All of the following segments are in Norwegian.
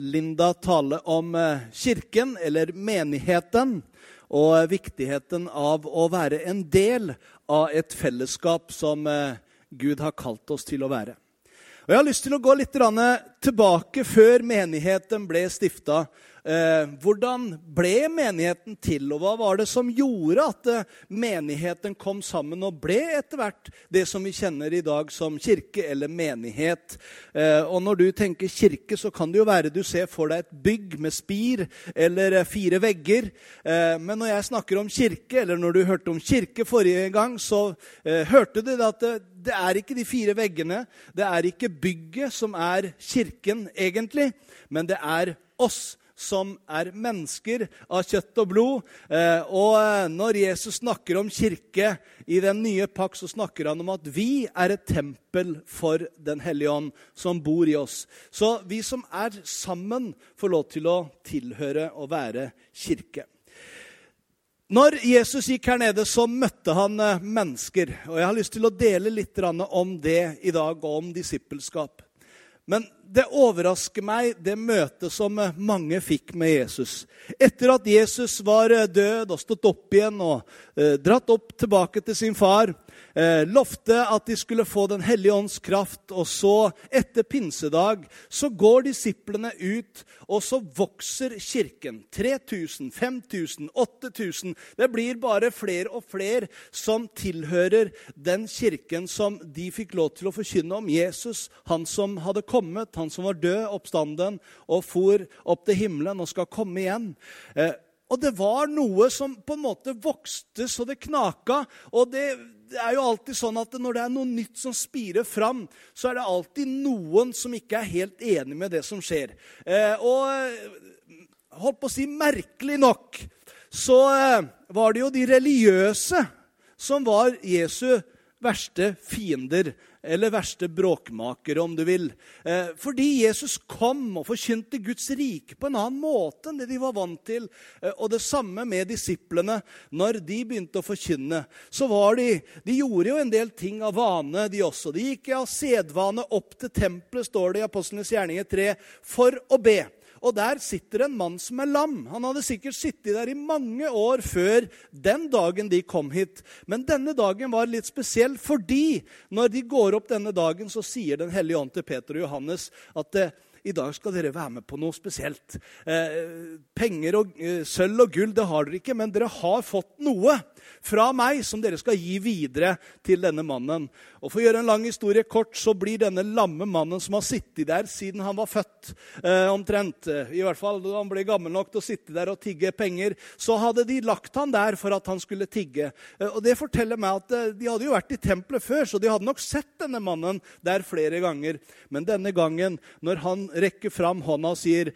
Linda tale om eh, kirken, eller menigheten, og viktigheten av å være en del av et fellesskap som eh, Gud har kalt oss til å være. Og Jeg har lyst til å gå litt tilbake før menigheten ble stifta. Eh, hvordan ble menigheten til, og hva var det som gjorde at eh, menigheten kom sammen og ble etter hvert det som vi kjenner i dag som kirke eller menighet? Eh, og når du tenker kirke, så kan det jo være du ser for deg et bygg med spir eller fire vegger. Men når jeg snakker om kirke, eller når du hørte om kirke forrige gang, så hørte du at det er ikke de fire veggene, det er ikke bygget som er kirken egentlig, men det er oss som er mennesker av kjøtt og blod. Eh, og eh, når Jesus snakker om kirke i den nye pakk, så snakker han om at vi er et tempel for Den hellige ånd som bor i oss. Så vi som er sammen, får lov til å tilhøre og være kirke. Når Jesus gikk her nede, så møtte han eh, mennesker. Og jeg har lyst til å dele litt om det i dag, og om disippelskap. Men det overrasker meg, det møtet som mange fikk med Jesus. Etter at Jesus var død og stått opp igjen og eh, dratt opp tilbake til sin far, eh, lovte at de skulle få Den hellige ånds kraft. Og så, etter pinsedag, så går disiplene ut, og så vokser kirken. 3000, 5000, 8000. Det blir bare flere og flere som tilhører den kirken som de fikk lov til å forkynne om Jesus, han som hadde kommet, han som var død, oppstanden, og for opp til himmelen og skal komme igjen. Eh, og det var noe som på en måte vokste så det knaka. Og det, er jo alltid sånn at når det er noe nytt som spirer fram, så er det alltid noen som ikke er helt enig med det som skjer. Eh, og holdt på å si merkelig nok så eh, var det jo de religiøse som var Jesu verste fiender eller verste bråkmakere, om du vil. Eh, fordi Jesus kom og forkynte Guds rike på en annen måte enn det de var vant til. Eh, og det samme med disiplene. Når de begynte å forkynne, så var de De gjorde jo en del ting av vane, de også. De gikk av sedvane opp til tempelet, står det i Apostlenes gjerninger 3, for å be. Og der sitter en mann som er lam. Han hadde sikkert sittet der i mange år før den dagen de kom hit. Men denne dagen var litt spesiell fordi når de går opp denne dagen, så sier Den hellige ånd til Peter og Johannes at eh, i dag skal dere være med på noe spesielt. Eh, penger og eh, sølv og gull det har dere ikke, men dere har fått noe fra meg som dere skal gi videre til denne mannen. Og For å gjøre en lang historie kort så blir denne lamme mannen som har sittet der siden han var født, eh, omtrent, eh, i hvert fall da han ble gammel nok til å sitte der og tigge penger, så hadde de lagt han der for at han skulle tigge. Eh, og Det forteller meg at eh, de hadde jo vært i tempelet før, så de hadde nok sett denne mannen der flere ganger. Men denne gangen, når han rekker fram hånda og sier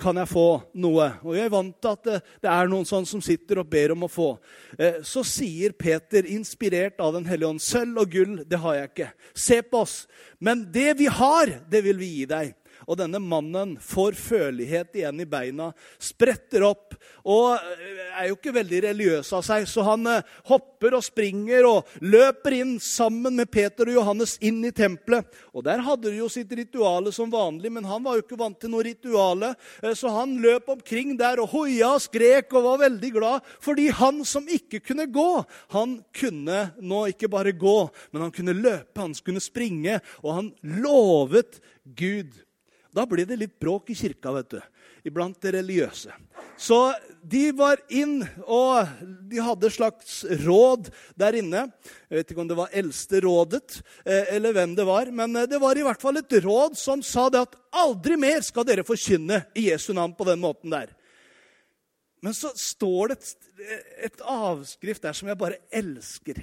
kan jeg få noe? Og jeg er vant til at det er noen sånn som sitter og ber om å få. Eh, så sier Peter, inspirert av Den hellige ånd, sølv og gull, det har jeg ikke. Se på oss. Men det vi har, det vil vi gi deg. Og denne mannen får følelighet igjen i beina, spretter opp og eh, er jo ikke veldig religiøs av seg, så han eh, hopper og springer og løper inn sammen med Peter og Johannes inn i tempelet. Og Der hadde de jo sitt rituale som vanlig, men han var jo ikke vant til noe rituale. Eh, så han løp omkring der og hoia og skrek og var veldig glad, fordi han som ikke kunne gå, han kunne nå ikke bare gå, men han kunne løpe, han kunne springe, og han lovet Gud da blir det litt bråk i kirka vet du, iblant det religiøse. Så de var inn, og de hadde slags råd der inne. Jeg vet ikke om det var eldste rådet, eller hvem det var. Men eh, det var i hvert fall et råd som sa det at aldri mer skal dere forkynne i Jesu navn på den måten der. Men så står det et, et avskrift der som jeg bare elsker.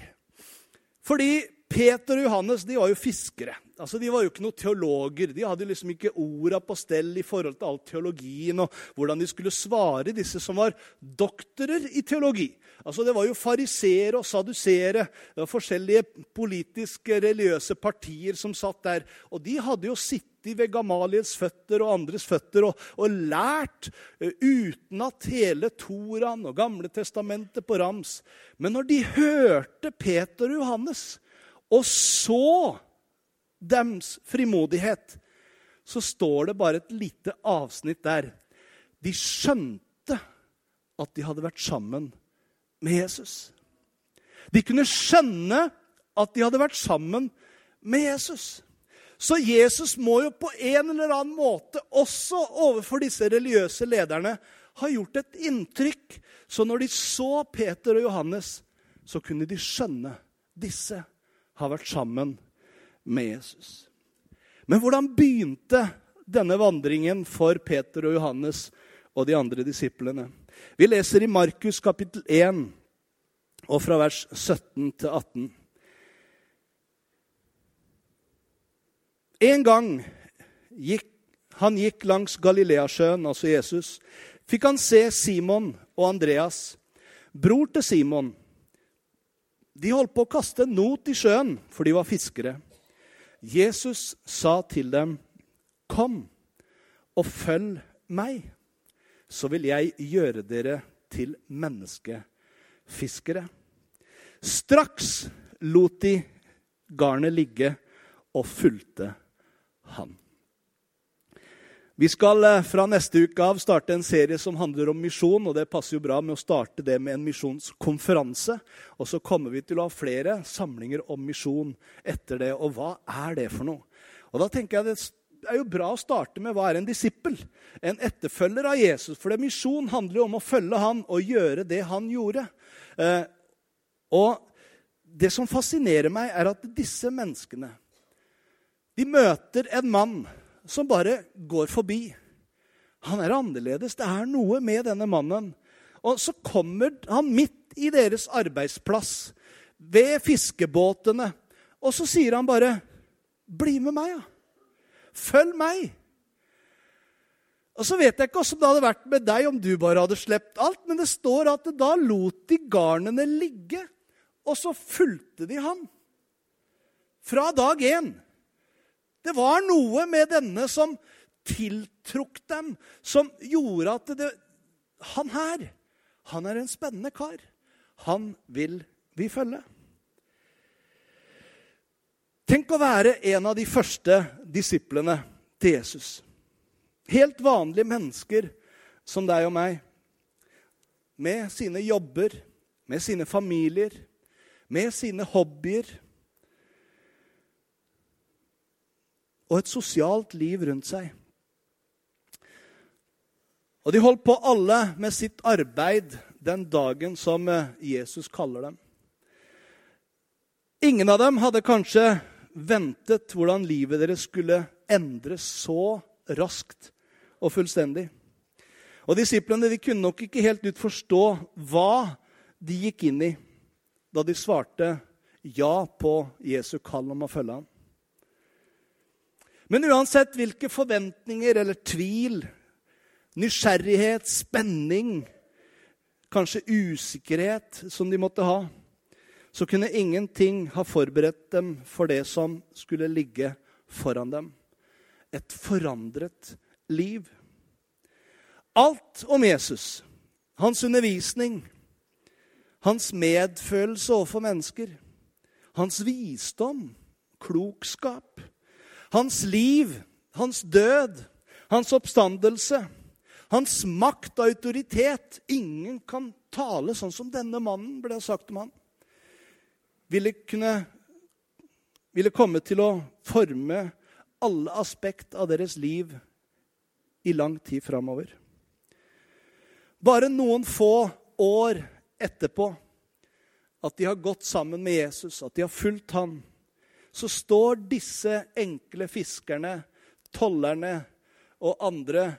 Fordi Peter og Johannes de var jo fiskere. Altså, De var jo ikke noen teologer. De hadde liksom ikke orda på stell i forhold til all teologien og hvordan de skulle svare disse som var doktorer i teologi. Altså, Det var jo fariseere og sadusere. Det var forskjellige politiske, religiøse partier som satt der. Og de hadde jo sittet ved Gamaliels føtter og andres føtter og, og lært uh, utenat hele Toraen og Gamle testamentet på rams. Men når de hørte Peter og Johannes og så dems frimodighet, så står det bare et lite avsnitt der. De skjønte at de hadde vært sammen med Jesus. De kunne skjønne at de hadde vært sammen med Jesus. Så Jesus må jo på en eller annen måte også overfor disse religiøse lederne ha gjort et inntrykk. Så når de så Peter og Johannes, så kunne de skjønne disse har vært sammen med Jesus. Men hvordan begynte denne vandringen for Peter og Johannes og de andre disiplene? Vi leser i Markus kapittel 1 og fra vers 17 til 18. En gang gikk, han gikk langs Galileasjøen, altså Jesus, fikk han se Simon og Andreas, bror til Simon. De holdt på å kaste en not i sjøen, for de var fiskere. Jesus sa til dem, 'Kom og følg meg, så vil jeg gjøre dere til menneskefiskere.' Straks lot de garnet ligge og fulgte han. Vi skal eh, fra neste uke av starte en serie som handler om misjon. og Det passer jo bra med å starte det med en misjonskonferanse. Og så kommer vi til å ha flere samlinger om misjon etter det. Og hva er det for noe? Og da tenker jeg Det er jo bra å starte med hva er en disippel? En etterfølger av Jesus. For det misjon handler jo om å følge han og gjøre det han gjorde. Eh, og det som fascinerer meg, er at disse menneskene de møter en mann som bare går forbi. Han er annerledes. Det er noe med denne mannen. Og så kommer han midt i deres arbeidsplass, ved fiskebåtene, og så sier han bare 'Bli med meg, ja. Følg meg.' Og Så vet jeg ikke hvordan det hadde vært med deg om du bare hadde sluppet alt, men det står at da lot de garnene ligge, og så fulgte de han. Fra dag én. Det var noe med denne som tiltrukk dem, som gjorde at det, Han her, han er en spennende kar. Han vil vi følge. Tenk å være en av de første disiplene til Jesus. Helt vanlige mennesker som deg og meg. Med sine jobber, med sine familier, med sine hobbyer og et sosialt liv rundt seg. Og de holdt på alle med sitt arbeid den dagen som eh, Jesus kaller dem. Ingen av dem hadde kanskje ventet hvordan livet deres skulle endres så raskt og fullstendig. Og Disiplene de kunne nok ikke helt ut forstå hva de gikk inn i da de svarte ja på Jesu kall om å følge ham. Men uansett hvilke forventninger eller tvil, nysgjerrighet, spenning, kanskje usikkerhet som de måtte ha, så kunne ingenting ha forberedt dem for det som skulle ligge foran dem. Et forandret liv. Alt om Jesus, hans undervisning, hans medfølelse overfor mennesker, hans visdom, klokskap, hans liv, hans død, hans oppstandelse, hans makt og autoritet. Ingen kan tale sånn som denne mannen, ble det sagt om han. Ville, kunne, ville komme til å forme alle aspekt av deres liv i lang tid framover. Bare noen få år etterpå, at de har gått sammen med Jesus, at de har fulgt ham, så står disse enkle fiskerne, tollerne og andre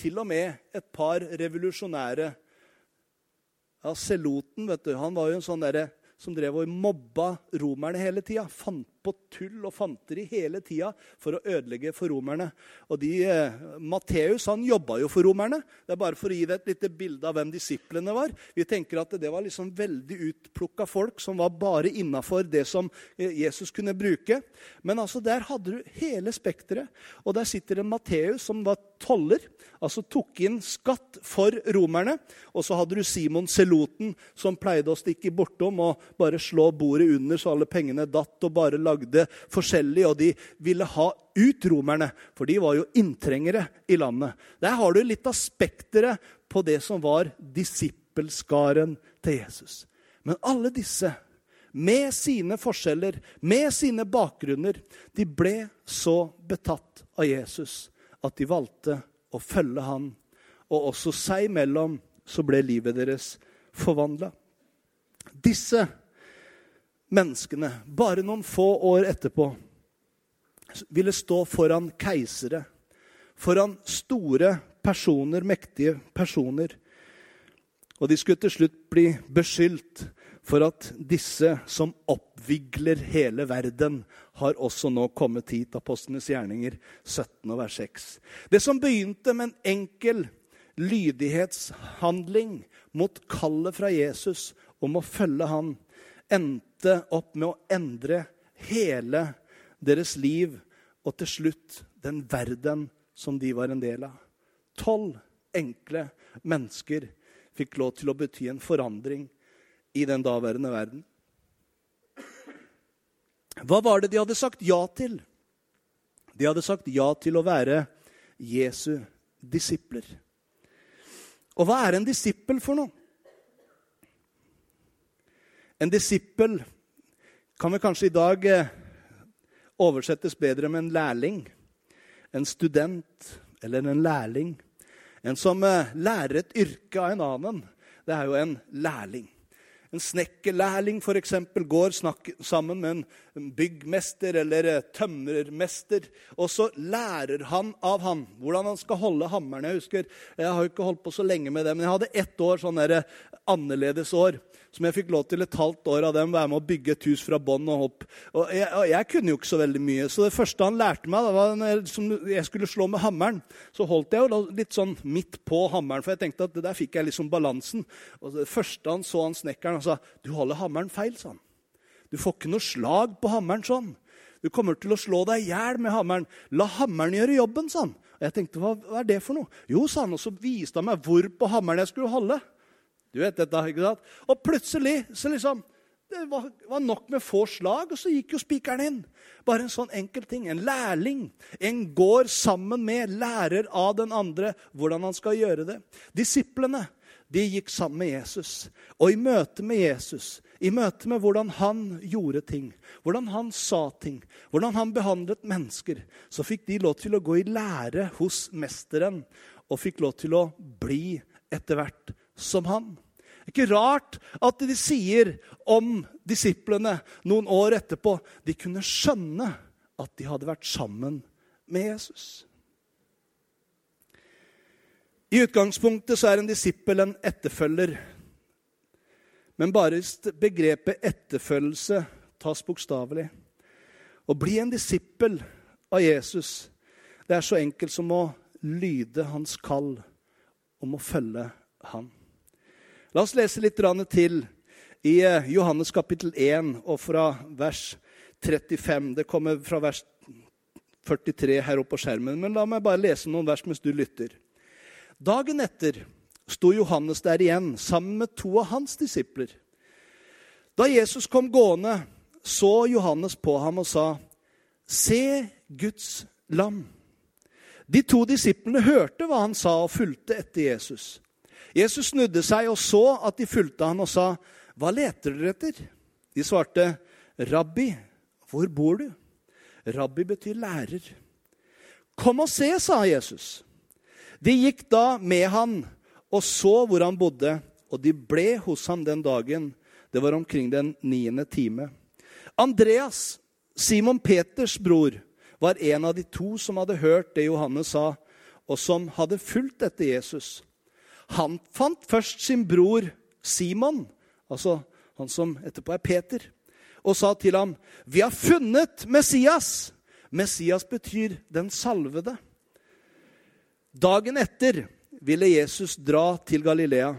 Til og med et par revolusjonære ja, Seloten vet du, han var jo en sånn derre som drev og mobba romerne hele tida. Fant på tull og fanteri hele tida for å ødelegge for romerne. Og de, eh, Matteus han jobba jo for romerne. Det er bare for å gi deg et lite bilde av hvem disiplene var. Vi tenker at det var liksom veldig utplukka folk som var bare innafor det som eh, Jesus kunne bruke. Men altså der hadde du hele spekteret. Og der sitter det Matteus som var toller, altså tok inn skatt for romerne. Og så hadde du Simon Seloten, som pleide å stikke bortom og bare slå bordet under så alle pengene datt, og bare lagde forskjellig. Og de ville ha ut romerne, for de var jo inntrengere i landet. Der har du litt av spekteret på det som var disippelskaren til Jesus. Men alle disse med sine forskjeller, med sine bakgrunner. De ble så betatt av Jesus at de valgte å følge han. Og også seg imellom så ble livet deres forvandla. Disse menneskene, bare noen få år etterpå, ville stå foran keisere, foran store personer, mektige personer. Og de skulle til slutt bli beskyldt for at disse som oppvigler hele verden, har også nå kommet hit. Apostlenes gjerninger 17 vers 6. Det som begynte med en enkel lydighetshandling mot kallet fra Jesus om å følge han, endte opp med å endre hele deres liv og til slutt den verden som de var en del av. Tolv enkle mennesker fikk lov til å bety en forandring i den daværende verden. Hva var det de hadde sagt ja til? De hadde sagt ja til å være Jesu disipler. Og hva er en disippel for noe? En disippel kan vel kanskje i dag eh, oversettes bedre med en lærling. En student eller en lærling. En som eh, lærer et yrke av en annen. Det er jo en lærling. En snekkerlærling f.eks. går sammen med en byggmester eller eh, tømrermester. Og så lærer han av han hvordan han skal holde hammeren. Jeg husker, jeg har jo ikke holdt på så lenge med det, men jeg hadde ett år sånn der, annerledes år som jeg fikk lov til et halvt år av dem være med å bygge et hus fra bånn og opp. Og jeg, og jeg, kunne jo ikke så veldig mye, så det første han lærte meg, da var når jeg skulle slå med hammeren. Så holdt jeg jo litt sånn midt på hammeren, for jeg tenkte at der fikk jeg liksom balansen. Og det første han så han snekkeren, han sa 'Du holder hammeren feil', sa han. 'Du får ikke noe slag på hammeren sånn'. Du kommer til å slå deg i hjel med hammeren. La hammeren gjøre jobben, sa han. Og jeg tenkte, hva, hva er det for noe? Jo, sa han, og så viste han meg hvor på hammeren jeg skulle holde. Du vet dette, ikke sant? Og plutselig så liksom Det var, var nok med få slag, og så gikk jo spikeren inn. Bare en sånn enkel ting. En lærling. En går sammen med, lærer av den andre hvordan han skal gjøre det. Disiplene de gikk sammen med Jesus. Og i møte med Jesus, i møte med hvordan han gjorde ting, hvordan han sa ting, hvordan han behandlet mennesker, så fikk de lov til å gå i lære hos mesteren og fikk lov til å bli etter hvert som han. Det er ikke rart at de sier om disiplene noen år etterpå De kunne skjønne at de hadde vært sammen med Jesus. I utgangspunktet så er en disippel en etterfølger. Men bare begrepet etterfølgelse tas bokstavelig. Å bli en disippel av Jesus, det er så enkelt som å lyde hans kall om å følge ham. La oss lese litt til i eh, Johannes kapittel 1 og fra vers 35. Det kommer fra vers 43 her oppe på skjermen, men la meg bare lese noen vers mens du lytter. Dagen etter sto Johannes der igjen sammen med to av hans disipler. Da Jesus kom gående, så Johannes på ham og sa, 'Se Guds lam.' De to disiplene hørte hva han sa, og fulgte etter Jesus. Jesus snudde seg og så at de fulgte han og sa, 'Hva leter dere etter?' De svarte, 'Rabbi, hvor bor du?' Rabbi betyr lærer. 'Kom og se', sa Jesus. De gikk da med han og så hvor han bodde, og de ble hos ham den dagen. Det var omkring den niende time. Andreas, Simon Peters bror, var en av de to som hadde hørt det Johannes sa, og som hadde fulgt etter Jesus. Han fant først sin bror Simon. Altså, han som etterpå er Peter, og sa til ham, 'Vi har funnet Messias.' Messias betyr den salvede. Dagen etter ville Jesus dra til Galilea.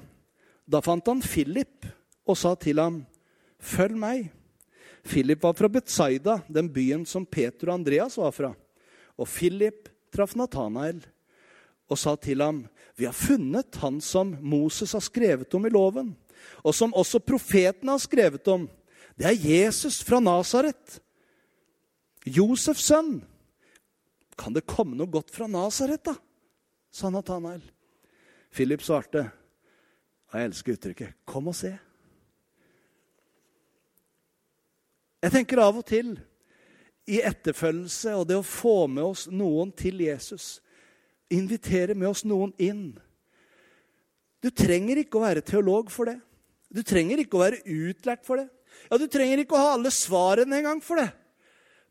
Da fant han Philip og sa til ham, 'Følg meg.' Philip var fra Betsaida, den byen som Peter og Andreas var fra. Og Philip traff Natanael og sa til ham, 'Vi har funnet han som Moses har skrevet om i loven,' 'og som også profetene har skrevet om.' 'Det er Jesus fra Nasaret, Josefs sønn.' 'Kan det komme noe godt fra Nasaret, da?' Sa Nathanael. Philip svarte, og jeg elsker uttrykket, 'Kom og se'. Jeg tenker av og til i etterfølgelse og det å få med oss noen til Jesus, invitere med oss noen inn. Du trenger ikke å være teolog for det. Du trenger ikke å være utlært for det. Ja, Du trenger ikke å ha alle svarene engang for det.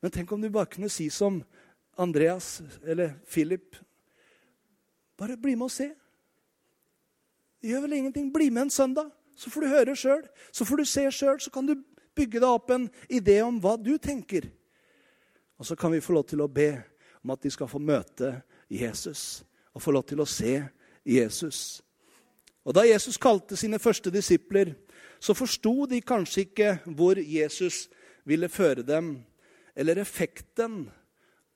Men tenk om du bare kunne si som Andreas eller Philip Bare bli med og se. Det gjør vel ingenting. Bli med en søndag, så får du høre sjøl. Så får du se sjøl, så kan du bygge deg opp en idé om hva du tenker. Og så kan vi få lov til å be om at de skal få møte Jesus og få lov til å se Jesus. Og Da Jesus kalte sine første disipler, så forsto de kanskje ikke hvor Jesus ville føre dem, eller effekten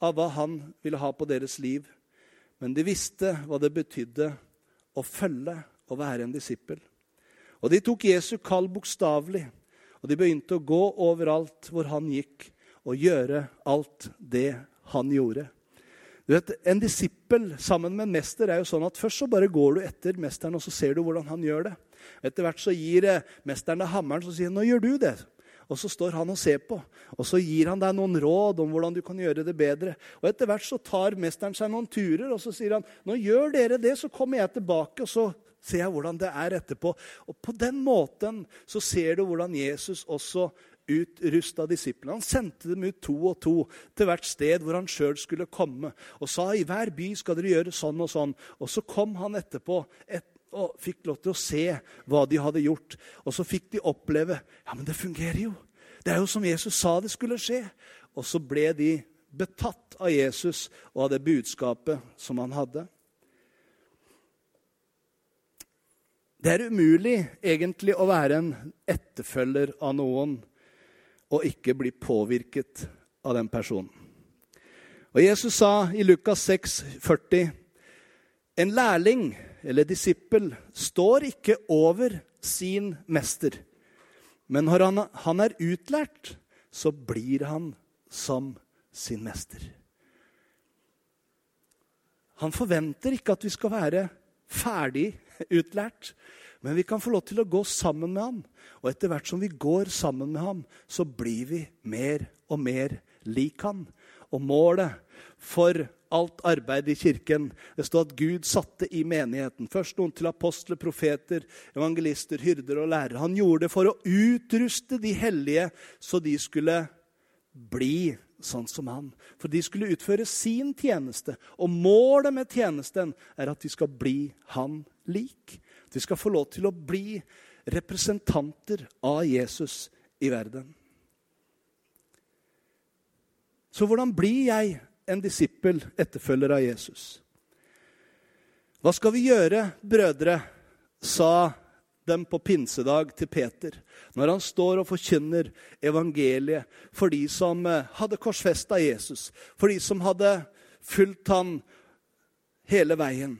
av hva han ville ha på deres liv. Men de visste hva det betydde å følge og være en disippel. Og de tok Jesu kall bokstavelig. Og de begynte å gå overalt hvor han gikk, og gjøre alt det han gjorde. Du vet, En disippel sammen med en mester er jo sånn at først så bare går du etter mesteren, og så ser du hvordan han gjør det. Etter hvert så gir eh, mesteren deg hammeren, så sier han 'Nå gjør du det'. Og så står han og ser på. Og så gir han deg noen råd om hvordan du kan gjøre det bedre. Og etter hvert så tar mesteren seg noen turer, og så sier han 'Nå gjør dere det, så kommer jeg tilbake', og så ser jeg hvordan det er etterpå. Og på den måten så ser du hvordan Jesus også utrusta disiplene. Han sendte dem ut to og to til hvert sted hvor han sjøl skulle komme. Og sa i hver by skal dere gjøre sånn og sånn. Og så kom han etterpå et, og fikk lov til å se hva de hadde gjort. Og så fikk de oppleve ja, men det fungerer jo. Det er jo som Jesus sa det skulle skje. Og så ble de betatt av Jesus og av det budskapet som han hadde. Det er umulig egentlig å være en etterfølger av noen og ikke bli påvirket av den personen. Og Jesus sa i Lukas 6, 40, en lærling eller disippel står ikke over sin mester. Men når han, han er utlært, så blir han som sin mester. Han forventer ikke at vi skal være ferdig utlært, men vi kan få lov til å gå sammen med ham. Og etter hvert som vi går sammen med ham, så blir vi mer og mer lik han. Og målet for alt arbeid i kirken Det står at Gud satte i menigheten først noen til apostler, profeter, evangelister, hyrder og lærere. Han gjorde det for å utruste de hellige så de skulle bli sånn som han. For de skulle utføre sin tjeneste. Og målet med tjenesten er at de skal bli han lik. De skal få lov til å bli representanter av Jesus i verden. Så hvordan blir jeg en disippel, etterfølger av Jesus? Hva skal vi gjøre, brødre, sa dem på pinsedag til Peter, når han står og forkynner evangeliet for de som eh, hadde korsfesta Jesus, for de som hadde fulgt han hele veien.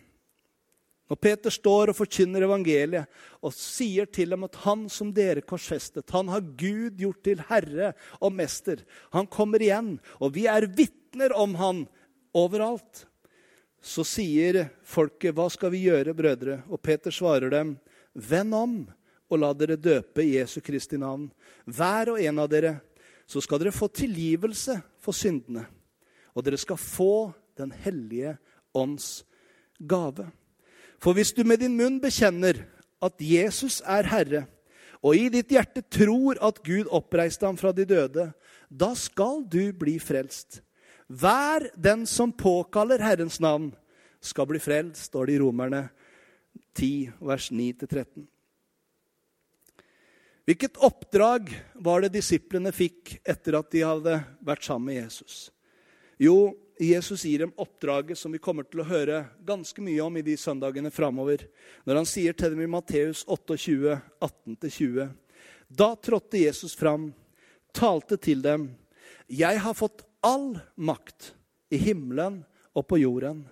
Når Peter står og forkynner evangeliet og sier til dem at han som dere korsfestet, han har Gud gjort til herre og mester. Han kommer igjen, og vi er vitner om han overalt. Så sier folket, 'Hva skal vi gjøre, brødre?' Og Peter svarer dem, 'Vend om og la dere døpe i Jesu Kristi navn, hver og en av dere.' Så skal dere få tilgivelse for syndene, og dere skal få Den hellige ånds gave. For hvis du med din munn bekjenner at Jesus er Herre, og i ditt hjerte tror at Gud oppreiste ham fra de døde, da skal du bli frelst. Hver den som påkaller Herrens navn, skal bli frelst, står det i Romerne 10, vers 9-13. Hvilket oppdrag var det disiplene fikk etter at de hadde vært sammen med Jesus? Jo, Jesus gir dem oppdraget som vi kommer til å høre ganske mye om i de søndagene framover. Når han sier til dem i Matteus 28, 18-20.: Da trådte Jesus fram, talte til dem. Jeg har fått all makt i himmelen og på jorden.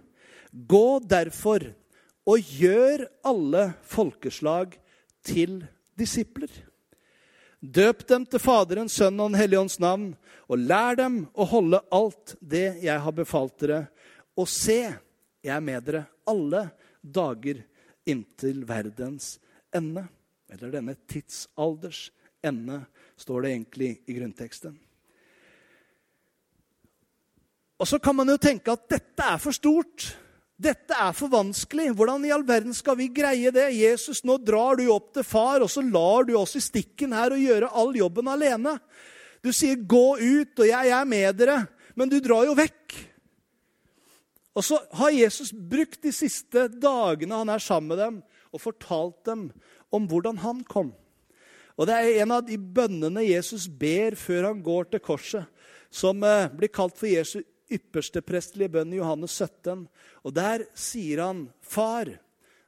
Gå derfor og gjør alle folkeslag til disipler. Døp dem til Faderen, Sønnen og Den hellige ånds navn, og lær dem å holde alt det jeg har befalt dere. Og se, jeg er med dere alle dager inntil verdens ende. Eller denne tidsalders ende, står det egentlig i grunnteksten. Og så kan man jo tenke at dette er for stort. Dette er for vanskelig. Hvordan i all verden skal vi greie det? Jesus, nå drar du opp til far, og så lar du oss i stikken her og gjøre all jobben alene. Du sier 'gå ut', og 'jeg er med dere', men du drar jo vekk. Og så har Jesus brukt de siste dagene han er sammen med dem, og fortalt dem om hvordan han kom. Og Det er en av de bønnene Jesus ber før han går til korset, som eh, blir kalt for Jesu yppersteprestelige bønn i Johannes 17. Og der sier han, 'Far,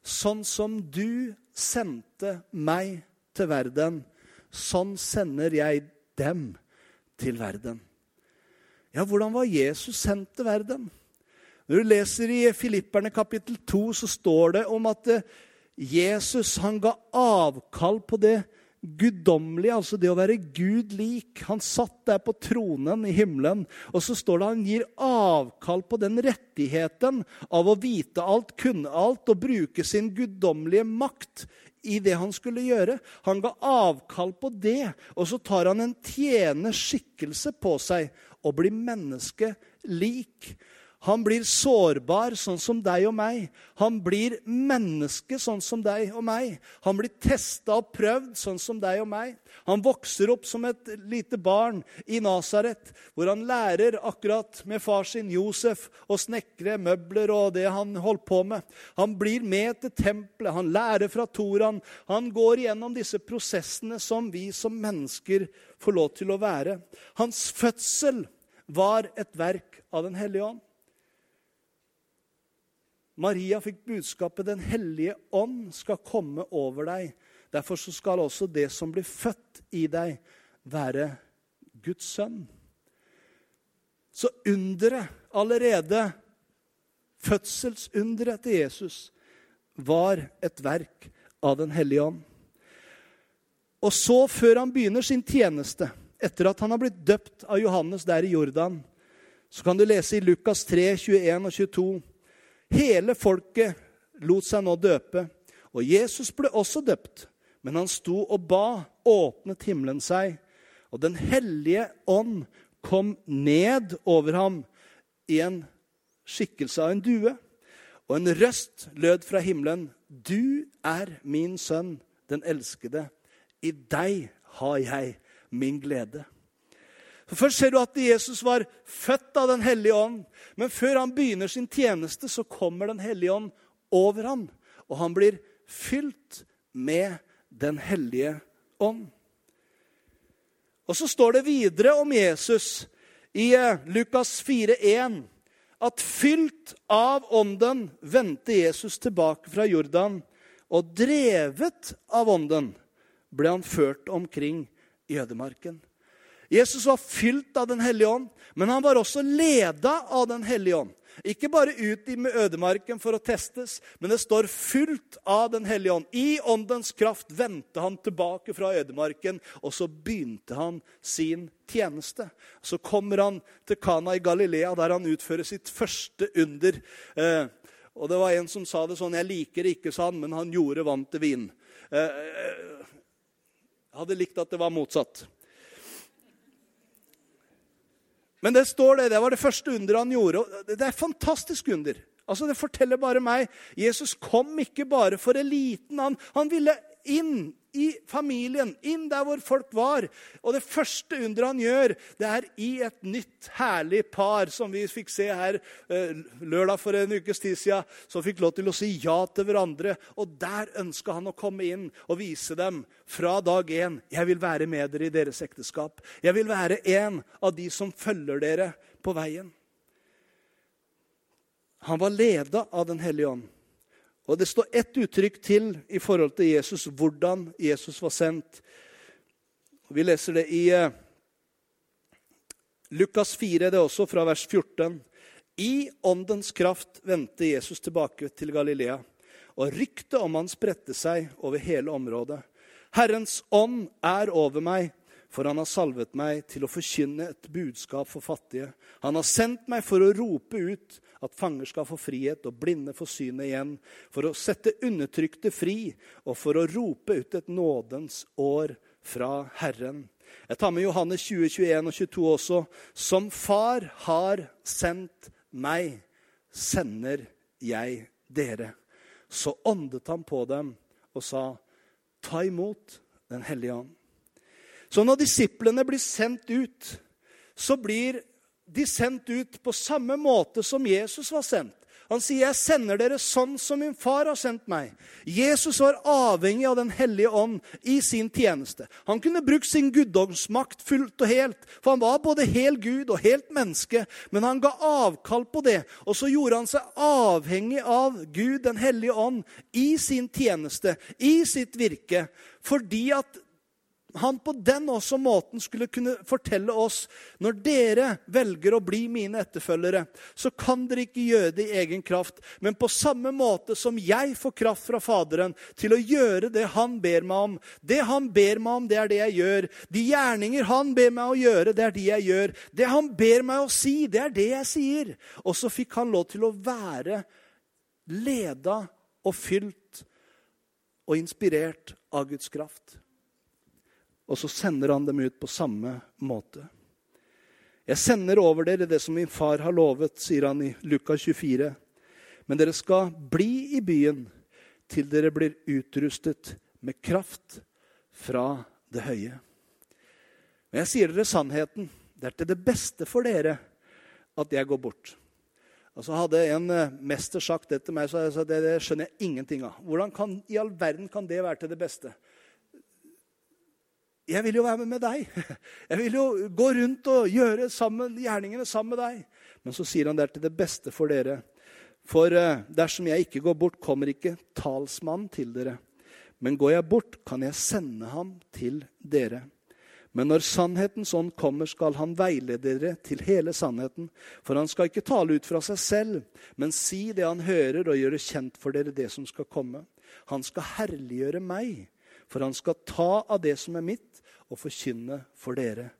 sånn som du sendte meg til verden, sånn sender jeg dem til verden'. Ja, hvordan var Jesus sendt til verden? Når du leser i Filipperne kapittel 2, så står det om at eh, Jesus han ga avkall på det guddommelig, altså det å være Gud lik. Han satt der på tronen i himmelen, og så står det han gir avkall på den rettigheten av å vite alt, kunne alt og bruke sin guddommelige makt i det han skulle gjøre. Han ga avkall på det, og så tar han en tjenerskikkelse på seg og blir menneske lik. Han blir sårbar, sånn som deg og meg. Han blir menneske, sånn som deg og meg. Han blir testa og prøvd, sånn som deg og meg. Han vokser opp som et lite barn i Nasaret, hvor han lærer akkurat med far sin Josef å snekre møbler og det han holdt på med. Han blir med til tempelet, han lærer fra Toran. Han går gjennom disse prosessene som vi som mennesker får lov til å være. Hans fødsel var et verk av Den hellige ånd. Maria fikk budskapet 'Den hellige ånd skal komme over deg'. Derfor skal også det som blir født i deg, være Guds sønn. Så underet allerede, fødselsunderet til Jesus, var et verk av Den hellige ånd. Og så, før han begynner sin tjeneste, etter at han har blitt døpt av Johannes der i Jordan, så kan du lese i Lukas 3, 21 og 22. Hele folket lot seg nå døpe, og Jesus ble også døpt. Men han sto og ba, åpnet himmelen seg, og Den hellige ånd kom ned over ham i en skikkelse av en due. Og en røst lød fra himmelen. Du er min sønn, den elskede. I deg har jeg min glede. Først ser du at Jesus var født av Den hellige ånd. Men før han begynner sin tjeneste, så kommer Den hellige ånd over ham. Og han blir fylt med Den hellige ånd. Og så står det videre om Jesus i eh, Lukas 4,1 at fylt av ånden vendte Jesus tilbake fra Jordan, og drevet av ånden ble han ført omkring i ødemarken. Jesus var fylt av Den hellige ånd, men han var også leda av Den hellige ånd. Ikke bare ut i ødemarken for å testes, men det står fylt av Den hellige ånd. I åndens kraft vendte han tilbake fra ødemarken, og så begynte han sin tjeneste. Så kommer han til Kana i Galilea, der han utfører sitt første under. Eh, og det var en som sa det sånn 'Jeg liker det ikke', sa han, men han gjorde vann til vin. Eh, eh hadde likt at det var motsatt. Men det står det, det var det første underet han gjorde. Det er fantastisk under. Altså Det forteller bare meg Jesus kom ikke bare for eliten. Han, han ville inn i familien, inn der hvor folk var. Og det første underet han gjør, det er i et nytt, herlig par, som vi fikk se her eh, lørdag for en ukes tid siden, som fikk lov til å si ja til hverandre. Og der ønska han å komme inn og vise dem fra dag én jeg vil være med dere i deres ekteskap. Jeg vil være en av de som følger dere på veien. Han var leda av Den hellige ånd. Og Det står ett uttrykk til i forhold til Jesus, hvordan Jesus var sendt. Vi leser det i eh, Lukas 4, det er også fra vers 14. I åndens kraft vendte Jesus tilbake til Galilea, og ryktet om han spredte seg over hele området. Herrens ånd er over meg, for han har salvet meg til å forkynne et budskap for fattige. Han har sendt meg for å rope ut at fanger skal få frihet og blinde få synet igjen, for å sette undertrykte fri og for å rope ut et nådens år fra Herren. Jeg tar med Johannes 20, 21 og 22 også. Som far har sendt meg, sender jeg dere. Så åndet han på dem og sa, ta imot Den hellige ånd. Så når disiplene blir sendt ut, så blir de sendt ut på samme måte som Jesus var sendt. Han sier, 'Jeg sender dere sånn som min far har sendt meg'. Jesus var avhengig av Den hellige ånd i sin tjeneste. Han kunne brukt sin guddomsmakt fullt og helt, for han var både hel Gud og helt menneske. Men han ga avkall på det, og så gjorde han seg avhengig av Gud, Den hellige ånd, i sin tjeneste, i sitt virke. Fordi at han på den også måten skulle kunne fortelle oss når dere velger å bli mine etterfølgere, så kan dere ikke gjøre det i egen kraft, men på samme måte som jeg får kraft fra Faderen til å gjøre det han ber meg om. Det han ber meg om, det er det jeg gjør. De gjerninger han ber meg å gjøre, det er de jeg gjør. Det han ber meg å si, det er det jeg sier. Og så fikk han lov til å være leda og fylt og inspirert av Guds kraft. Og så sender han dem ut på samme måte. Jeg sender over dere det som min far har lovet, sier han i Lukas 24. Men dere skal bli i byen til dere blir utrustet med kraft fra det høye. Men jeg sier dere sannheten. Det er til det beste for dere at jeg går bort. Og så Hadde en eh, mester sagt det til meg, så jeg sa det, det skjønner jeg ingenting av. Hvordan kan, i all verden kan det være til det beste? Jeg vil jo være med med deg. Jeg vil jo gå rundt og gjøre sammen, gjerningene sammen med deg. Men så sier han det er til det beste for dere. For eh, dersom jeg ikke går bort, kommer ikke talsmannen til dere. Men går jeg bort, kan jeg sende ham til dere. Men når sannhetens ånd kommer, skal han veilede dere til hele sannheten. For han skal ikke tale ut fra seg selv, men si det han hører, og gjøre kjent for dere det som skal komme. Han skal herliggjøre meg, for han skal ta av det som er mitt, og forkynne for dere.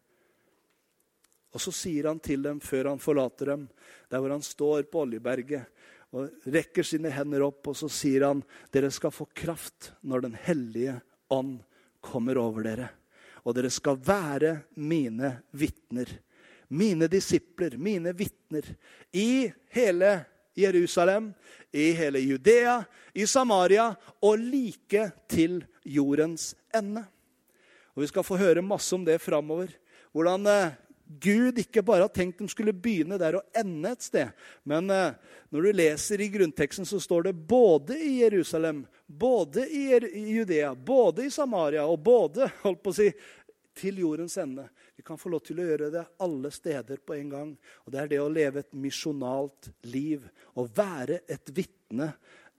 Og så sier han til dem før han forlater dem, der hvor han står på Oljeberget og rekker sine hender opp, og så sier han, dere skal få kraft når Den hellige ånd kommer over dere. Og dere skal være mine vitner. Mine disipler, mine vitner. I hele Jerusalem, i hele Judea, i Samaria og like til jordens ende. Og Vi skal få høre masse om det framover. Hvordan eh, Gud ikke bare har tenkt de skulle begynne der og ende et sted. Men eh, når du leser i grunnteksten, så står det både i Jerusalem, både i Judea, både i Samaria og både holdt på å si, til jordens ende. Vi kan få lov til å gjøre det alle steder på en gang. Og Det er det å leve et misjonalt liv. Å være et vitne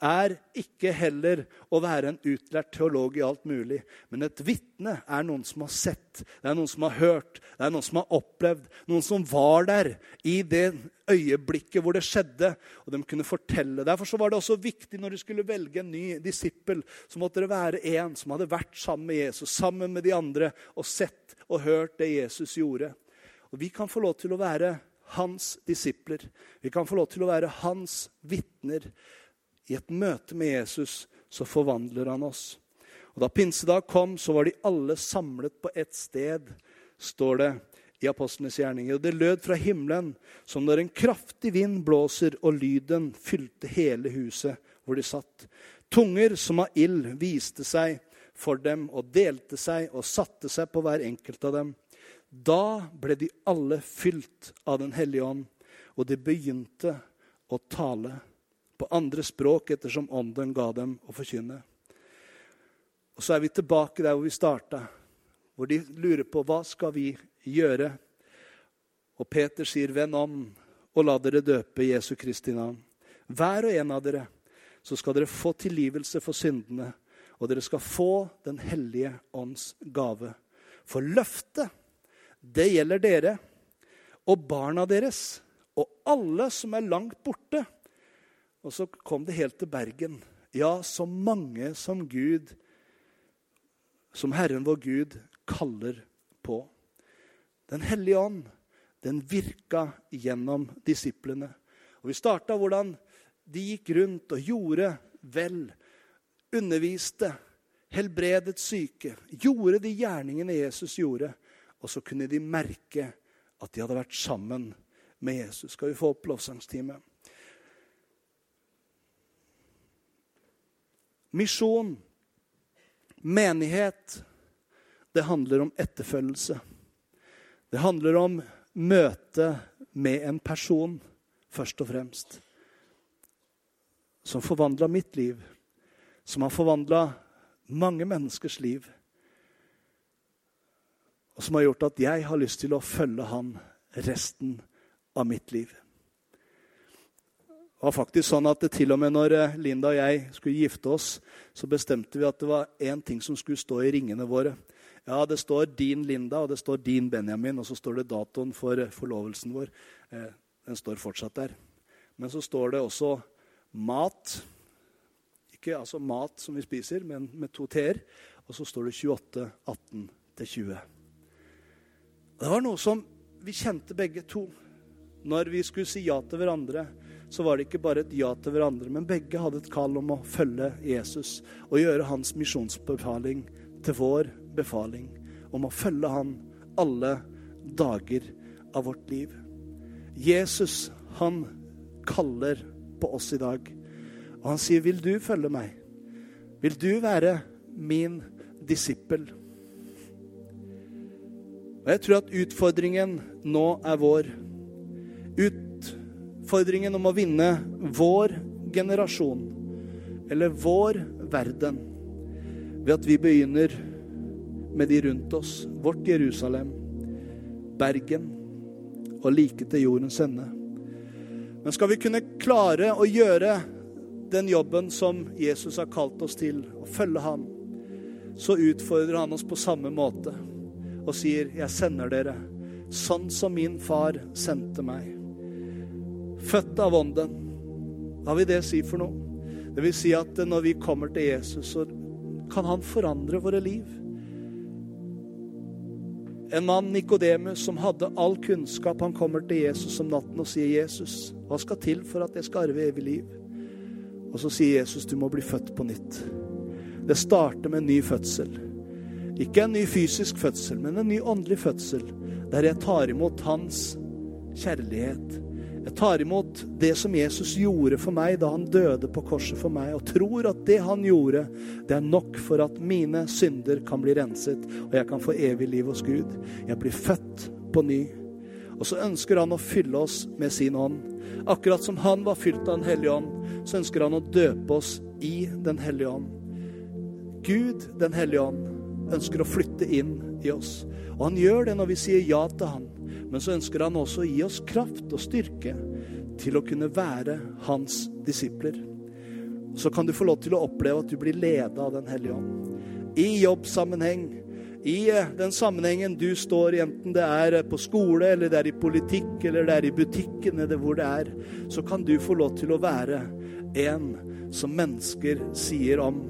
er ikke heller å være en utlært teolog i alt mulig. Men et vitne er noen som har sett, det er noen som har hørt, det er noen som har opplevd. Noen som var der i det øyeblikket hvor det skjedde, og de kunne fortelle. Derfor var det også viktig når de skulle velge en ny disippel, så måtte det være en som hadde vært sammen med Jesus, sammen med de andre, og sett og hørt det Jesus gjorde. Og vi kan få lov til å være hans disipler. Vi kan få lov til å være hans vitner. I et møte med Jesus så forvandler han oss. Og Da pinsedag kom, så var de alle samlet på ett sted, står det i apostlenes gjerninger. Og det lød fra himmelen som når en kraftig vind blåser, og lyden fylte hele huset hvor de satt. Tunger som av ild viste seg for dem og delte seg og satte seg på hver enkelt av dem. Da ble de alle fylt av Den hellige ånd, og de begynte å tale på andre språk ettersom ånden ga dem å forkynne. Og så er vi tilbake der hvor vi starta, hvor de lurer på hva skal vi gjøre. Og Peter sier, 'Venn om og la dere døpe Jesu Kristi navn'. Hver og en av dere, så skal dere få tilgivelse for syndene, og dere skal få Den hellige ånds gave. For løftet, det gjelder dere og barna deres og alle som er langt borte. Og så kom det helt til Bergen. Ja, så mange som Gud, som Herren vår Gud, kaller på. Den hellige ånd, den virka gjennom disiplene. Og Vi starta hvordan de gikk rundt og gjorde vel, underviste, helbredet syke, gjorde de gjerningene Jesus gjorde. Og så kunne de merke at de hadde vært sammen med Jesus. Skal vi få opp lovsangsteamet? Misjon, menighet, det handler om etterfølgelse. Det handler om møte med en person, først og fremst som forvandla mitt liv, som har forvandla mange menneskers liv, og som har gjort at jeg har lyst til å følge han resten av mitt liv. Det var faktisk sånn at til og med når eh, Linda og jeg skulle gifte oss, så bestemte vi at det var én ting som skulle stå i ringene våre. Ja, det står 'din Linda' og det står 'din Benjamin', og så står det datoen for eh, forlovelsen vår. Eh, den står fortsatt der. Men så står det også mat. Ikke altså mat som vi spiser, men med to t-er. Og så står det 28, 18 til 20. Det var noe som vi kjente begge to. Når vi skulle si ja til hverandre, så var det ikke bare et ja til hverandre, men begge hadde et kall om å følge Jesus og gjøre hans misjonsbefaling til vår befaling. Om å følge han alle dager av vårt liv. Jesus, han kaller på oss i dag. Og han sier, 'Vil du følge meg? Vil du være min disippel?' Og Jeg tror at utfordringen nå er vår. Utfordringen om å vinne vår generasjon, eller vår verden, ved at vi begynner med de rundt oss, vårt Jerusalem, Bergen og like til jordens ende. Men skal vi kunne klare å gjøre den jobben som Jesus har kalt oss til, å følge ham, så utfordrer han oss på samme måte og sier, 'Jeg sender dere sånn som min far sendte meg'. Født av Ånden. Hva vil det si for noe? Det vil si at når vi kommer til Jesus, så kan han forandre våre liv. En mann, Nikodemus, som hadde all kunnskap, han kommer til Jesus om natten og sier, 'Jesus, hva skal til for at jeg skal arve evig liv?' Og så sier Jesus, 'Du må bli født på nytt'. Det starter med en ny fødsel. Ikke en ny fysisk fødsel, men en ny åndelig fødsel, der jeg tar imot hans kjærlighet, jeg tar imot det som Jesus gjorde for meg da han døde på korset for meg, og tror at det han gjorde, det er nok for at mine synder kan bli renset, og jeg kan få evig liv hos Gud. Jeg blir født på ny. Og så ønsker han å fylle oss med sin ånd. Akkurat som han var fylt av Den hellige ånd, så ønsker han å døpe oss i Den hellige ånd. Gud, Den hellige ånd, ønsker å flytte inn i oss. Og han gjør det når vi sier ja til han. Men så ønsker han også å gi oss kraft og styrke til å kunne være hans disipler. Så kan du få lov til å oppleve at du blir ledet av Den hellige ånd. I jobbsammenheng, i eh, den sammenhengen du står i, enten det er på skole, eller det er i politikk, eller det er i butikken, eller hvor det er, så kan du få lov til å være en som mennesker sier om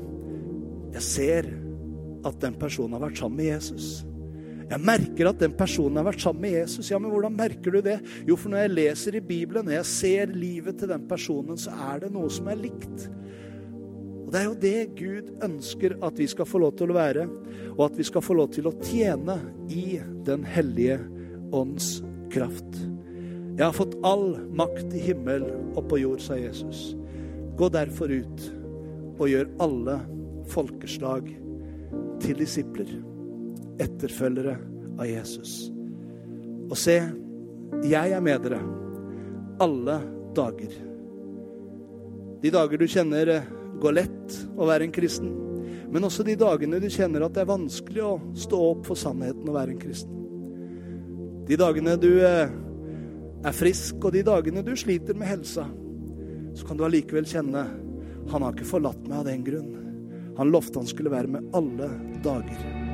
Jeg ser at den personen har vært sammen med Jesus. Jeg merker at den personen har vært sammen med Jesus. Ja, men hvordan merker du det? Jo, for når jeg leser i Bibelen, når jeg ser livet til den personen, så er det noe som er likt. Og Det er jo det Gud ønsker at vi skal få lov til å være, og at vi skal få lov til å tjene i Den hellige ånds kraft. Jeg har fått all makt i himmel og på jord, sa Jesus. Gå derfor ut og gjør alle folkeslag til disipler, etterfølgere av Jesus. Og se, jeg er med dere alle dager. De dager du kjenner eh, går lett å være en kristen, men også de dagene du kjenner at det er vanskelig å stå opp for sannheten og være en kristen. De dagene du eh, er frisk, og de dagene du sliter med helsa, så kan du allikevel kjenne han har ikke forlatt meg av den grunn. Han lovte han skulle være med alle dager.